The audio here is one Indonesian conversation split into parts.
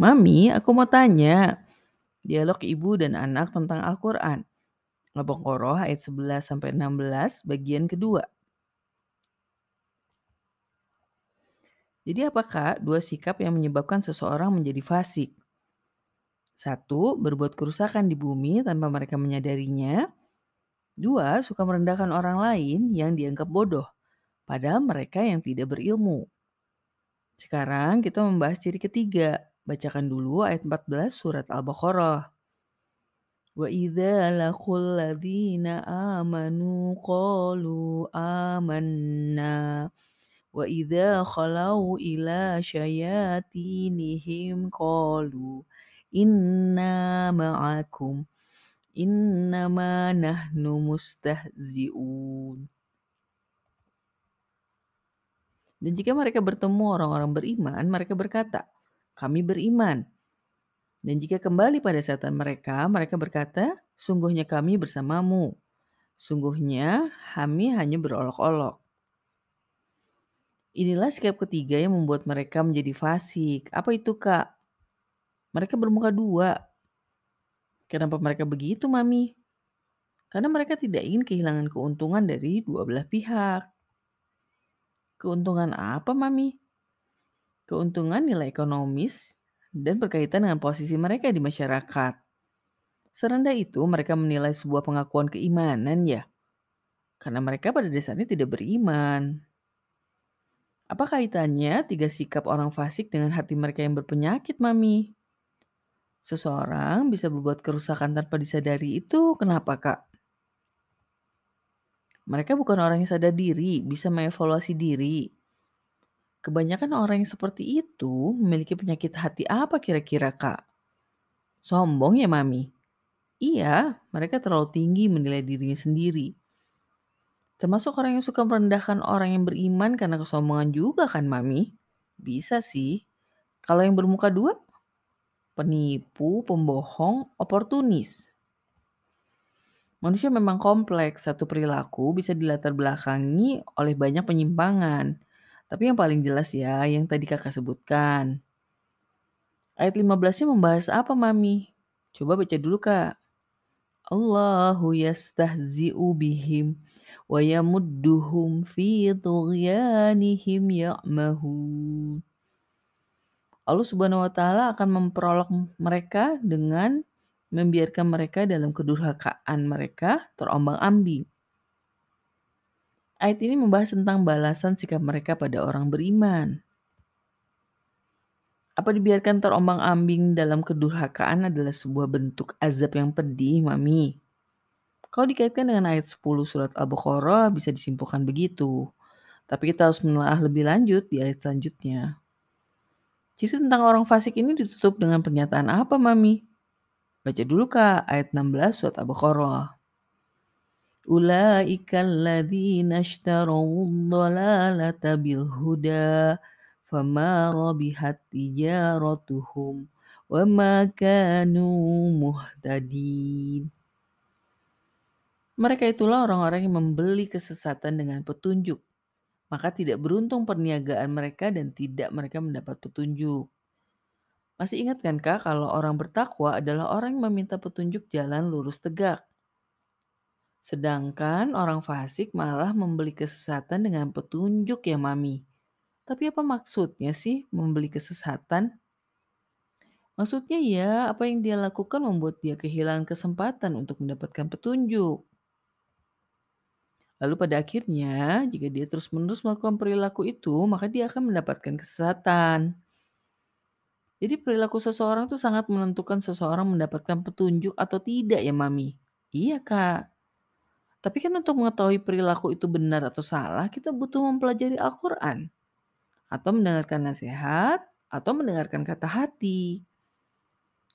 Mami, aku mau tanya. Dialog ibu dan anak tentang Al-Quran. Al-Baqarah ayat 11-16 bagian kedua. Jadi apakah dua sikap yang menyebabkan seseorang menjadi fasik? Satu, berbuat kerusakan di bumi tanpa mereka menyadarinya. Dua, suka merendahkan orang lain yang dianggap bodoh, padahal mereka yang tidak berilmu. Sekarang kita membahas ciri ketiga. Bacakan dulu ayat 14 surat Al-Baqarah. Wa idza laqul ladzina amanu qalu amanna. Wa idza khalau ila syayatinihim qalu inna ma'akum. Mustahzi'un. Dan jika mereka bertemu orang-orang beriman, mereka berkata, kami beriman. Dan jika kembali pada setan mereka, mereka berkata, sungguhnya kami bersamamu. Sungguhnya kami hanya berolok-olok. Inilah sikap ketiga yang membuat mereka menjadi fasik. Apa itu, Kak? Mereka bermuka dua. Kenapa mereka begitu, Mami? Karena mereka tidak ingin kehilangan keuntungan dari dua belah pihak. Keuntungan apa, Mami? Keuntungan nilai ekonomis dan berkaitan dengan posisi mereka di masyarakat. Serendah itu mereka menilai sebuah pengakuan keimanan ya. Karena mereka pada dasarnya tidak beriman. Apa kaitannya tiga sikap orang fasik dengan hati mereka yang berpenyakit, Mami? Seseorang bisa berbuat kerusakan tanpa disadari itu kenapa, Kak? Mereka bukan orang yang sadar diri, bisa mengevaluasi diri. Kebanyakan orang yang seperti itu memiliki penyakit hati apa kira-kira, Kak? Sombong ya, Mami? Iya, mereka terlalu tinggi menilai dirinya sendiri. Termasuk orang yang suka merendahkan orang yang beriman karena kesombongan juga kan, Mami? Bisa sih. Kalau yang bermuka dua? Penipu, pembohong, oportunis. Manusia memang kompleks, satu perilaku bisa dilatar belakangi oleh banyak penyimpangan. Tapi yang paling jelas ya, yang tadi kakak sebutkan. Ayat 15-nya membahas apa, Mami? Coba baca dulu, Kak. Allahu yastahzi'u bihim wa yamudduhum fi tughyanihim ya'mahun. Allah Subhanahu wa taala akan memperolok mereka dengan membiarkan mereka dalam kedurhakaan mereka terombang-ambing. Ayat ini membahas tentang balasan sikap mereka pada orang beriman. Apa dibiarkan terombang-ambing dalam kedurhakaan adalah sebuah bentuk azab yang pedih, Mami? Kalau dikaitkan dengan ayat 10 surat Al-Baqarah bisa disimpulkan begitu. Tapi kita harus menelaah lebih lanjut di ayat selanjutnya. Ciri tentang orang fasik ini ditutup dengan pernyataan apa, Mami? Baca dulu Kak, ayat 16 surat Al-Baqarah. Ulaika alladzina ishtarau dhalalata bil huda fama rabihat tijaratuhum wa. Mereka itulah orang-orang yang membeli kesesatan dengan petunjuk. Maka tidak beruntung perniagaan mereka dan tidak mereka mendapat petunjuk. Masih ingat kan kak kalau orang bertakwa adalah orang yang meminta petunjuk jalan lurus tegak. Sedangkan orang fasik malah membeli kesesatan dengan petunjuk ya mami. Tapi apa maksudnya sih membeli kesesatan? Maksudnya ya apa yang dia lakukan membuat dia kehilangan kesempatan untuk mendapatkan petunjuk. Lalu pada akhirnya, jika dia terus-menerus melakukan perilaku itu, maka dia akan mendapatkan kesesatan. Jadi perilaku seseorang itu sangat menentukan seseorang mendapatkan petunjuk atau tidak ya Mami? Iya Kak. Tapi kan untuk mengetahui perilaku itu benar atau salah, kita butuh mempelajari Al-Quran. Atau mendengarkan nasihat, atau mendengarkan kata hati.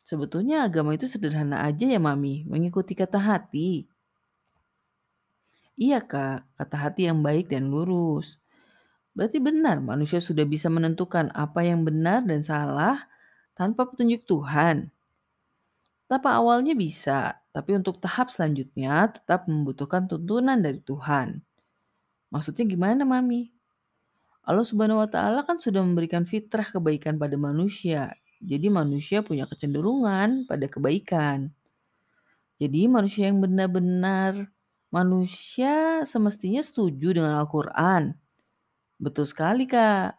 Sebetulnya agama itu sederhana aja ya Mami, mengikuti kata hati. Iya Kak, kata hati yang baik dan lurus. Berarti benar manusia sudah bisa menentukan apa yang benar dan salah tanpa petunjuk Tuhan. Tahap awalnya bisa, tapi untuk tahap selanjutnya tetap membutuhkan tuntunan dari Tuhan. Maksudnya gimana, Mami? Allah Subhanahu wa taala kan sudah memberikan fitrah kebaikan pada manusia. Jadi manusia punya kecenderungan pada kebaikan. Jadi manusia yang benar-benar manusia semestinya setuju dengan Al-Qur'an. Betul sekali, Kak.